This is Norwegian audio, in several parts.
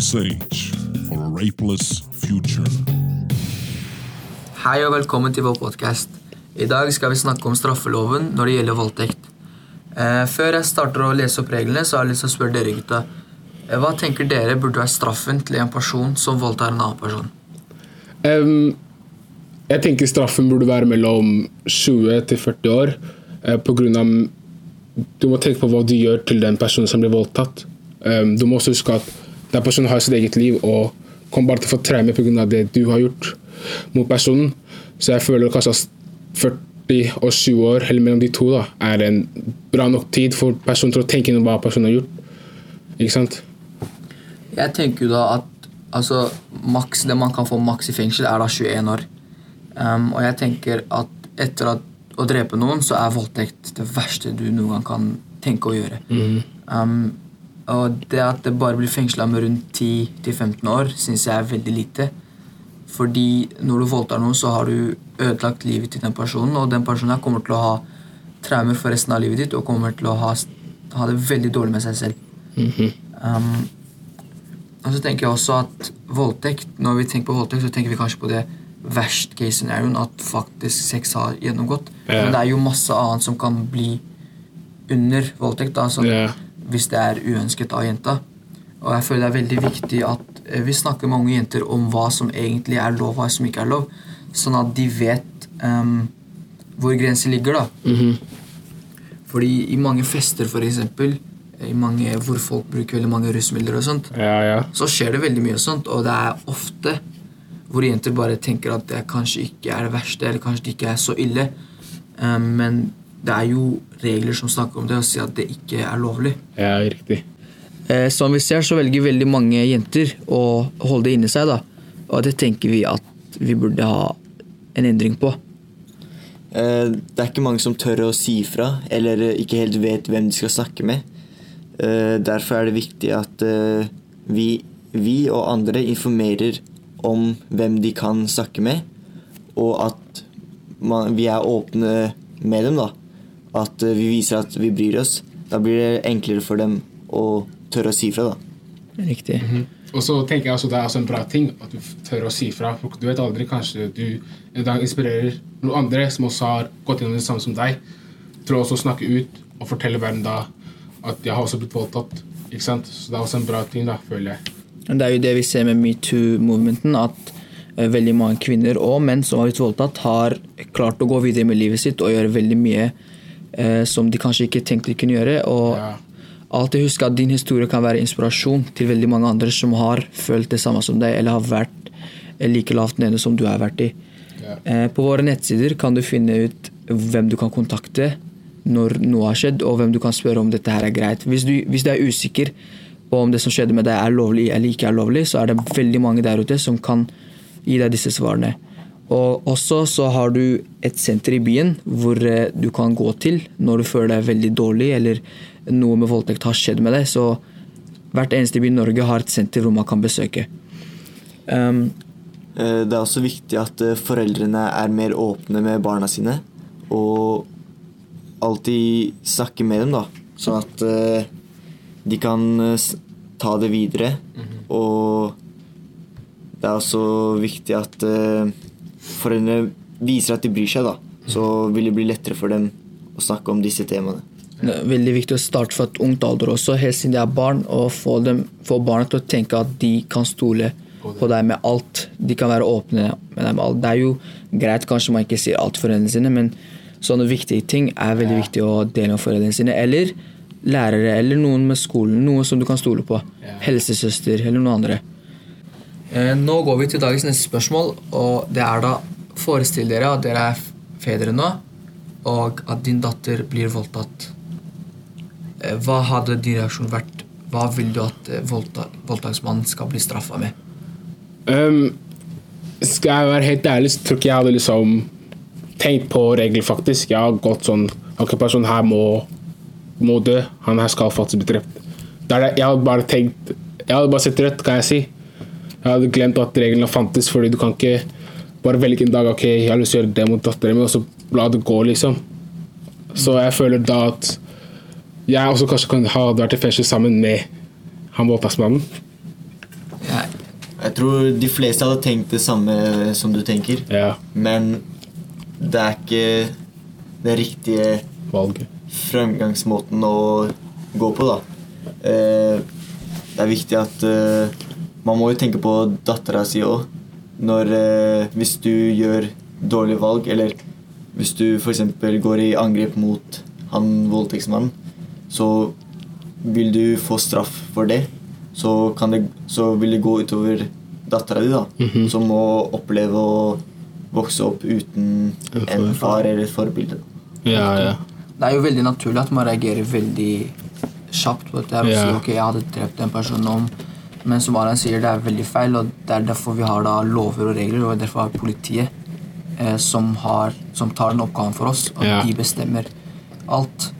Please age for a rapeless future. Hei og velkommen til vår podkast. I dag skal vi snakke om straffeloven når det gjelder voldtekt. Eh, før jeg starter å lese opp reglene, så har jeg lyst til å spørre dere gutta. Eh, hva tenker dere burde være straffen til en person som voldtar en annen person? Um, jeg tenker straffen burde være mellom 20 til 40 år. eh, på grunn av Du må tenke på hva du gjør til den personen som blir voldtatt. Um, du må også huske at den personen har sitt eget liv og kommer bare til å få traume pga. det du har gjort mot personen. Så jeg føler kanskje at 40 og 20 år, eller mellom de to, da, er en bra nok tid for personen til å tenke gjennom hva personen har gjort. Ikke sant? Jeg tenker jo da at altså, maks, det man kan få maks i fengsel, er da 21 år. Um, og jeg tenker at etter at, å drepe noen, så er voldtekt det verste du noen gang kan tenke å gjøre. Um, og det at det bare blir fengsla med rundt 10-15 år, syns jeg er veldig lite. Fordi når du voldtar noen, så har du ødelagt livet til den personen, og den personen her kommer til å ha traumer for resten av livet ditt og kommer til å ha, ha det veldig dårlig med seg selv. um, og så tenker jeg også at voldtekt Når vi tenker på voldtekt, så tenker vi kanskje på det verst case scenarioen, at faktisk sex har gjennomgått. Yeah. Men det er jo masse annet som kan bli under voldtekt. da, sånn, Ja. Hvis det er uønsket av jenta. Og jeg føler det er veldig viktig at eh, vi snakker med unge jenter om hva som egentlig er lov, og hva som ikke er lov. Sånn at de vet um, hvor grensen ligger. da. Fordi i mange fester, for eksempel, i mange, hvor folk bruker veldig mange rusmidler, og sånt, Ja, ja. så skjer det veldig mye sånt. Og det er ofte hvor jenter bare tenker at det kanskje ikke er det verste, eller kanskje det ikke er så ille. Um, men det er jo regler som snakker om det, og sier at det ikke er lovlig. ja riktig. Eh, som vi ser, så velger veldig mange jenter å holde det inni seg. da. Og det tenker vi at vi burde ha en endring på. Eh, Det er ikke mange som tør å si fra, eller ikke helt vet hvem de skal snakke med. Eh, Derfor er det viktig at eh, vi, vi og andre informerer om hvem de kan snakke med, og at man, vi er åpne med dem. da. At eh, vi viser at vi bryr oss. Da blir det enklere for dem å tørre å si fra. da. Riktig. Og så tenker jeg også Det er også en bra ting at du tør å si fra. For du vet aldri, kanskje du en dag inspirerer noen andre som også har gått gjennom det samme som deg, til å også snakke ut og fortelle verden da at jeg har også blitt voldtatt. Ikke sant? Så det er også en bra ting, da, føler jeg. Det er jo det vi ser med metoo-movementen, at eh, veldig mange kvinner og menn som har blitt voldtatt, har klart å gå videre med livet sitt og gjøre veldig mye eh, som de kanskje ikke tenkte de kunne gjøre. Og Ja. alltid husk at din historie kan være inspirasjon til veldig mange andre som har følt det samme som deg, eller har vært eh, like lavt nede som du har vært i. Ja. Eh, På våre nettsider kan du finne ut hvem du kan kontakte når noe har skjedd, og hvem du kan spørre om dette her er greit. Hvis du, hvis du er usikker på om det som skjedde med deg er lovlig eller ikke er lovlig, så er det veldig mange der ute som kan gi deg disse svarene. Og også så har du et senter i byen hvor eh, du kan gå til når du føler deg veldig dårlig eller noe med voldtekt har skjedd med deg. Så hvert eneste by i Norge har et senter hvor man kan besøke. Um, Eh, Det er også viktig at eh, foreldrene er mer åpne med barna sine. Og alltid snakke med dem, da. Sånn at de kan ta det videre. Og det er også viktig at foreldrene viser at de bryr seg, da. Så vil det bli lettere for dem å snakke om disse temaene. Det er veldig viktig å starte fra et ungt alder også, helt siden de er barn, og få, dem, få barna til å tenke at de kan stole på deg med alt. De kan være åpne med deg med alt. Det er jo greit, kanskje man ikke sier alt til foreldrene sine, men sånne viktige ting er veldig viktig å dele med foreldrene sine. Eller lærere, eller noen med skolen. Noe som du kan stole på. Helsesøster, eller noen andre. Eh, Nå går vi til dagens neste spørsmål, og det er da Forestill dere at dere er fedre nå, og at din datter blir voldtatt. Eh, Hva hadde din reaksjon vært? Hva vil du at voldtaksmannen skal bli straffa med? Um, skal jeg være helt ærlig, så tror ikke jeg hadde liksom tenkt på regler, faktisk. Jeg har gått sånn Ok, personen her må, må dø. Han her skal faktisk bli drept. Jeg hadde bare tenkt Jeg hadde bare sett rødt, kan jeg si. Jeg hadde glemt at reglene fantes, fordi du kan ikke bare velge en dag Ok, jeg har lyst til å gjøre det mot datteren min, og så la det gå, liksom. Så jeg føler da at jeg også kanskje kan ha vært i fengsel sammen med han voldtektsmannen. Jeg tror de fleste hadde tenkt det samme som du tenker, Ja. men det er ikke den riktige Valget. fremgangsmåten å gå på, da. Eh, det er viktig at eh, Man må jo tenke på dattera si òg. Når eh, Hvis du gjør dårlige valg, eller hvis du f.eks. går i angrep mot han voldtektsmannen, så vil du få straff for det. Så, kan det, så vil det gå utover dattera di, da. Mhm. Som må oppleve å vokse opp uten En en far. eller et forbilde. Ja, ja. Det er jo veldig naturlig at man reagerer veldig kjapt på dette her Ja. ok, jeg hadde drept den personen om Men som Aran sier, det er veldig feil, og det er derfor vi har da lover og regler, og derfor har politiet eh, som, har, som tar den oppgaven for oss, og Ja. de bestemmer alt.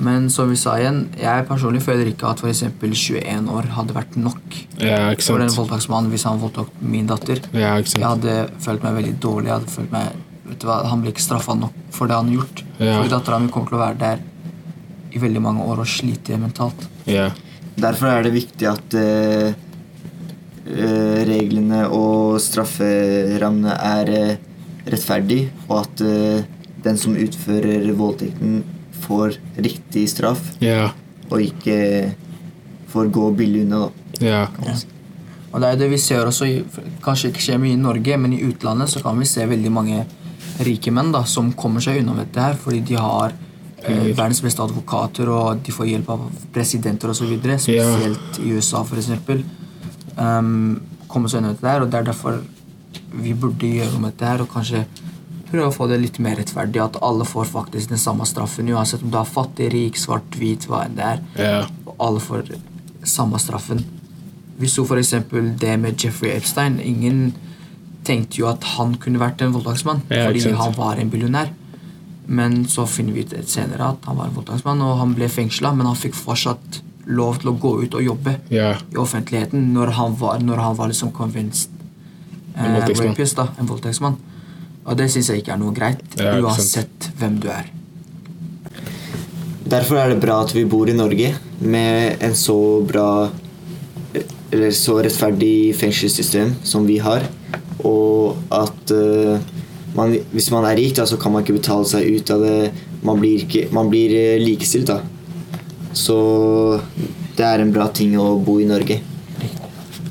Men som vi sa igjen, jeg personlig føler ikke at f.eks. 21 år hadde vært nok Ja, for en voldtektsmann hvis han voldtok min datter. Ja, Jeg hadde følt meg veldig dårlig. Jeg hadde følt meg, vet du hva, Han ble ikke straffa nok for det han har gjort. Ja. Fordi dattera mi kommer til å være der i veldig mange år og slite mentalt. Ja. Derfor er det viktig at eh, eh, reglene og strafferammene er eh, rettferdig, og at eh, den som utfører voldtekten, får riktig straff, Yeah. og ikke får gå billig unna. da. Ja. Og det er det vi ser også, kanskje ikke skjer mye i Norge, men i utlandet så kan vi se veldig mange rike menn da, som kommer seg unna dette her fordi de har eh. Verdens beste advokater, og de får hjelp av presidenter osv. Spesielt i USA, f.eks. Um, komme seg unna dette her, og det er derfor vi burde gjøre noe med dette her, og kanskje prøve å få det litt mer rettferdig. At alle får faktisk den samme straffen, uansett om du er fattig, rik, svart, hvit, hva enn det er. Ja. Og alle får samme straffen. Vi så f.eks. det med Jeffrey Epstein. Ingen tenkte jo at han kunne vært en voldtektsmann Ja, fordi han var en billionær. Men så finner vi ut senere at han var en voldtektsmann, og han ble fengsla, men han fikk fortsatt lov til å gå ut og jobbe yeah. i offentligheten når han var, når han var liksom convinced En eh, rapist, da, en voldtektsmann. Og det syns jeg ikke er noe greit, Ja, uansett hvem du er. Derfor er det bra at vi bor i Norge med en så bra eller så rettferdig fengselssystem som vi har. Og at eh, man, hvis man er rik, da, så kan man ikke betale seg ut av det. Man blir, ikke, man blir eh, likestilt, da. Så det er en bra ting å bo i Norge.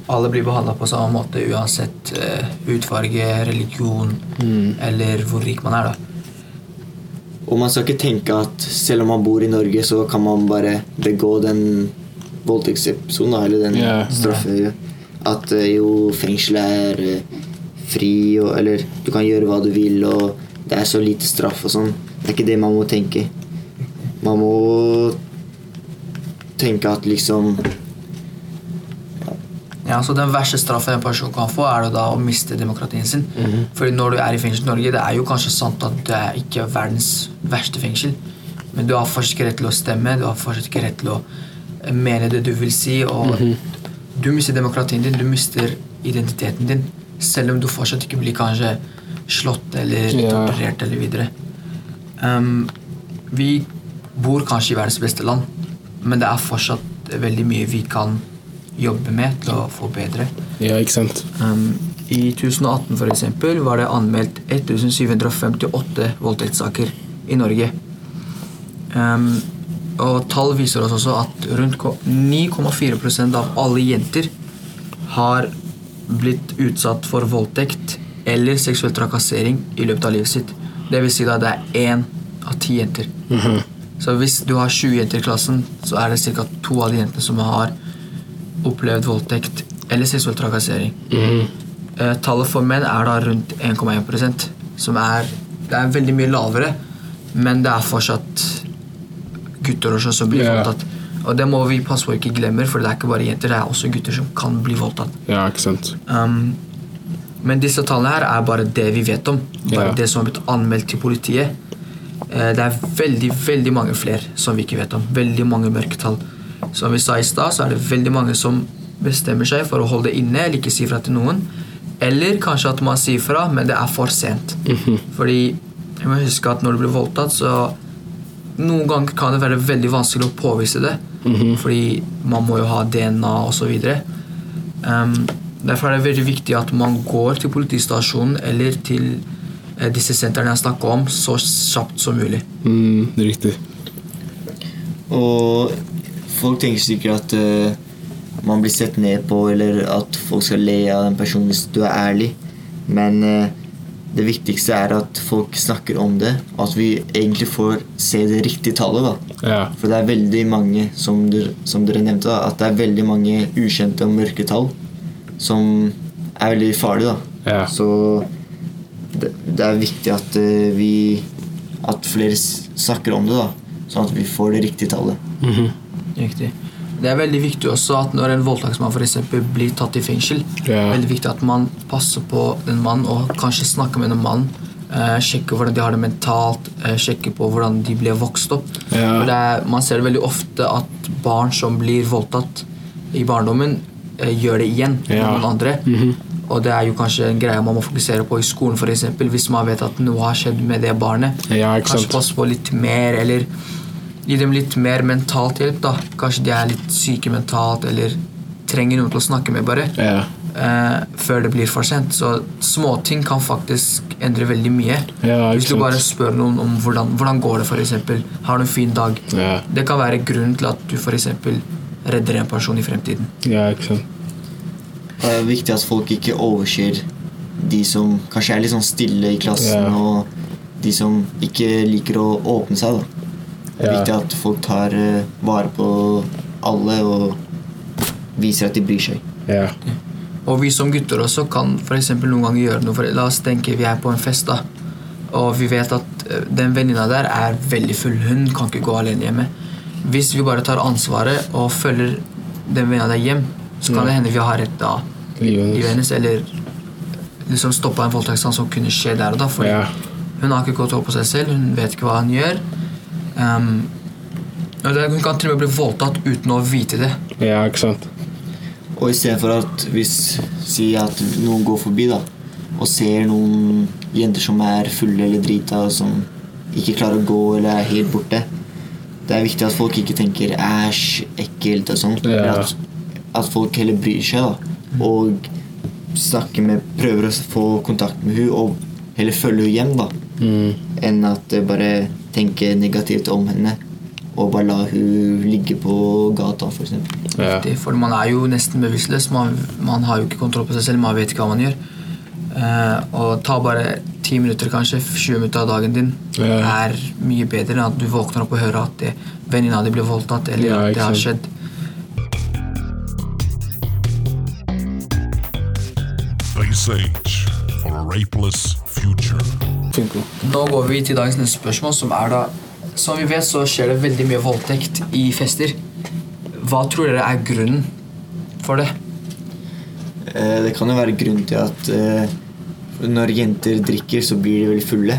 Alle blir behandla på samme måte uansett utfarge, hudfarge, religion eller hvor rik man er. da. Og man skal ikke tenke at selv om man bor i Norge, så kan man bare begå den voldtektsepisoden, eller den Ja. straffe... At eh, jo, fengselet er eh, fri, og, eller du kan gjøre hva du vil, og det er så lite straff og sånn. Det er ikke det man må tenke. Man må tenke at liksom Ja, så Den verste straffen en person kan få, er da å miste demokratien sin. Fordi når du er i fengsel i Norge, det er jo kanskje sant at det er ikke verdens verste fengsel, men du har fortsatt rett til å stemme, du har fortsatt rett til å mene det du vil si, og du mister demokratien din, du mister identiteten din, selv om du fortsatt ikke blir kanskje slått eller yeah. torturert eller videre. Um, vi bor kanskje i verdens beste land, men det er fortsatt veldig mye vi kan jobbe med til å få bedre. Ja, ikke sant. Um, I 2018 for eksempel, var det anmeldt 1758 voldtektssaker i Norge. Um, og tall viser oss også at rundt 9,4% av alle jenter har blitt utsatt for voldtekt eller seksuell trakassering i løpet av livet sitt. Det vil si da det er én av ti jenter. Så hvis du har 20 jenter i klassen, så er det ca. to av de jentene som har opplevd voldtekt eller seksuell trakassering. Eh, tallet for menn er da rundt 1,1% som er Det er veldig mye lavere, men det er fortsatt gutter også som blir yeah. voldtatt. Og det må vi passe på ikke glemmer, for det er ikke bare jenter, det er også gutter som kan bli voldtatt. Ja, ikke sant. Um, men disse tallene her er bare det vi vet om. Bare Ja. det som har blitt anmeldt til politiet. Eh, det er veldig veldig mange flere som vi ikke vet om. Veldig mange mørketall. Som vi sa i stad, så er det veldig mange som bestemmer seg for å holde det inne eller ikke si fra til noen. Eller kanskje at man sier fra, men det er for sent. Fordi jeg må huske at når du blir voldtatt, så noen ganger kan det være veldig vanskelig å påvise det. Fordi man må jo ha DNA osv. Um, Derfor er det veldig viktig at man går til politistasjonen eller til eh, disse sentrene jeg snakker om, så kjapt som mulig. Mm, riktig. Og folk tenker sikkert at uh, man blir sett ned på, eller at folk skal le av den personen hvis du er ærlig. Men eh, det viktigste er at folk snakker om det, og at vi egentlig får se det riktige tallet. da. Ja. For det er veldig mange, som dere, som dere nevnte, da, at det er veldig mange ukjente og mørke tall som er veldig farlige. da. Ja. Så det, det er viktig at eh, vi At flere snakker om det, da. Sånn at vi får det riktige tallet. Mhm. Riktig. Det er veldig viktig også at når en voldtektsmann for eksempel blir tatt i fengsel, Ja. veldig viktig at man passer på den mannen og kanskje snakker med den mannen. Eh, sjekker hvordan de har det mentalt, eh, sjekker på hvordan de ble vokst opp. Det er, man ser veldig ofte at barn som blir voldtatt i barndommen, eh, gjør det igjen med noen andre. Mhm. Og det er jo kanskje en greie man må fokusere på i skolen, eksempel, hvis man vet at noe har skjedd med det barnet. Ja, Kanskje passe på litt mer, eller gi dem litt mer mentalt hjelp. da. Kanskje de er litt syke mentalt, eller trenger noen til å snakke med, bare. Ja. Eh, før det blir for sent. Så småting kan faktisk endre veldig mye. Ja, Hvis du bare spør noen om hvordan, hvordan går det, f.eks. Har du en fin dag? Ja. Det kan være grunnen til at du f.eks. redder en person i fremtiden. ja, ikke sant. Det er viktig at folk ikke overser de som kanskje er litt sånn stille i klassen, Ja. og de som ikke liker å åpne seg. da. Det er viktig at folk tar eh, vare på alle og viser at de bryr seg. Ja. Og vi som gutter også kan for noen ganger gjøre noe. For, la oss tenke vi er på en fest, da. Og vi vet at eh, den venninna der er veldig full. Hun kan ikke gå alene hjemme. Hvis vi bare tar ansvaret og følger den venninna der hjem, så kan Ja. det hende vi har redda da livet hennes. Eller liksom stoppa en voldtektsmann som kunne skje der og da. For Ja. hun har ikke kontroll på seg selv. Hun vet ikke hva hun gjør. Um, det, hun kan til og med bli voldtatt uten å vite det. Ja, ikke sant. Og istedenfor at hvis Si at noen går forbi da og ser noen jenter som er fulle eller drita, og som ikke klarer å gå eller er helt borte Det er viktig at folk ikke tenker 'æsj, ekkelt' og sånt. Ja. At, at folk heller bryr seg da og snakker med prøver å få kontakt med hun og heller følge hun hjem, da. Mm. Enn at det bare tenke negativt om henne og bare la hun ligge på gata, f.eks. Ja. Det- For man er jo nesten bevisstløs. Man, man har jo ikke kontroll på seg selv. Man vet ikke hva man gjør. Eh, og ta bare ti minutter, kanskje 20 minutter av dagen din Ja. er mye bedre enn at du våkner opp og hører at det- venninna di ble voldtatt, eller Ja, at det har skjedd. Face Age for a rapeless future. Simple. Nå går vi til dagens neste spørsmål, som er da Som vi vet, så skjer det veldig mye voldtekt i fester. Hva tror dere er grunnen for det? Eh, Det kan jo være grunnen til at eh, når jenter drikker, så blir de veldig fulle.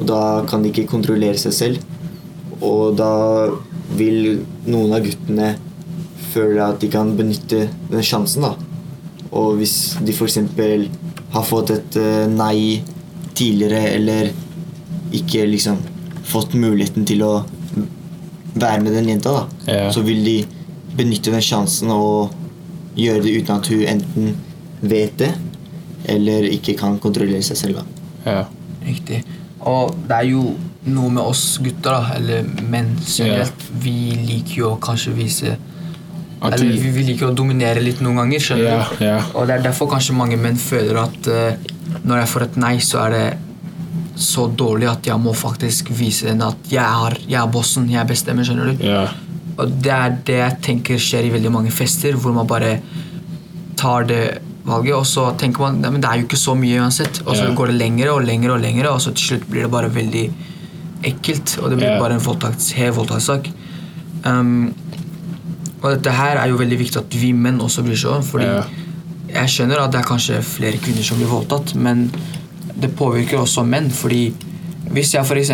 Og da kan de ikke kontrollere seg selv. Og da vil noen av guttene føle at de kan benytte den sjansen, da. Og hvis de f.eks. har fått et eh, nei tidligere, eller ikke liksom fått muligheten til å være med den jenta, da, Ja. så vil de benytte den sjansen og gjøre det uten at hun enten vet det, eller ikke kan kontrollere seg selv. da. Ja. Riktig. Og det er jo noe med oss gutter, da, eller menn generelt. Vi liker jo å kanskje vise Eller vi- vi, liker å dominere litt noen ganger, skjønner yeah, du? Yeah. Og det er derfor kanskje mange menn føler at uh, når jeg får et nei, så er det så dårlig at jeg må faktisk vise henne at jeg er, jeg er bossen, jeg bestemmer, skjønner du? Yeah. Og det er det jeg tenker skjer i veldig mange fester, hvor man bare tar det valget, og så tenker man at men det er jo ikke så mye uansett. Og så går det lengre og lengre og lengre, og så til slutt blir det bare veldig ekkelt. Og det blir bare en voldtakts, hel. Um, og dette her er jo veldig viktig at vi menn også bryr seg om, fordi Ja. jeg skjønner at det er kanskje flere kvinner som blir voldtatt, men det påvirker også menn, fordi hvis jeg f.eks.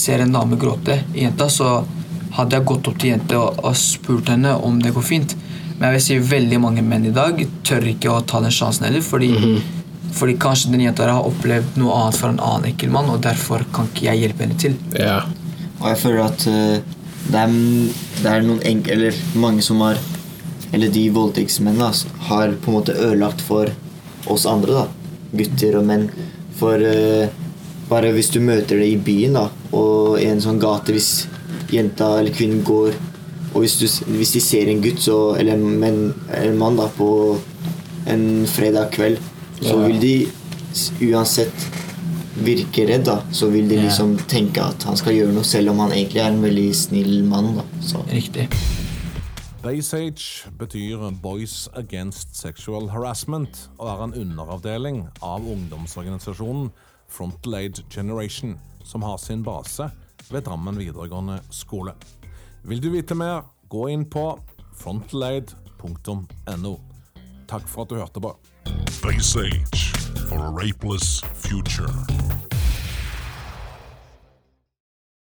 ser en dame gråte i jenta, så hadde jeg gått opp til jenta og, og spurt henne om det går fint. Men jeg vil si veldig mange menn i dag tør ikke å ta den sjansen heller, fordi, fordi kanskje den jenta har opplevd noe annet fra en annen ekkel mann, og derfor kan ikke jeg hjelpe henne til. Ja. Og jeg føler at eh, det, er, det er noen enk eller mange som har eller de voldtektsmennene, har på en måte ødelagt for oss andre, da. Gutter og menn. For uh, bare hvis du møter det i byen, da, og i en sånn gate hvis jenta eller kvinnen går Og hvis, du, hvis de ser en gutt, så, eller en, en mann, da, på en fredag kveld, så vil de uansett virke redd, da. Så vil de liksom tenke at han skal gjøre noe, selv om han egentlig er en veldig snill mann, da. Så. Riktig. Baysage betyr Boys Against Sexual Harassment og er en underavdeling av ungdomsorganisasjonen Frontal Age Generation, som har sin base ved Drammen videregående skole. Vil du vite mer, gå inn på frontalaid.no. Takk for at du hørte på. Base Age for a rapeless future.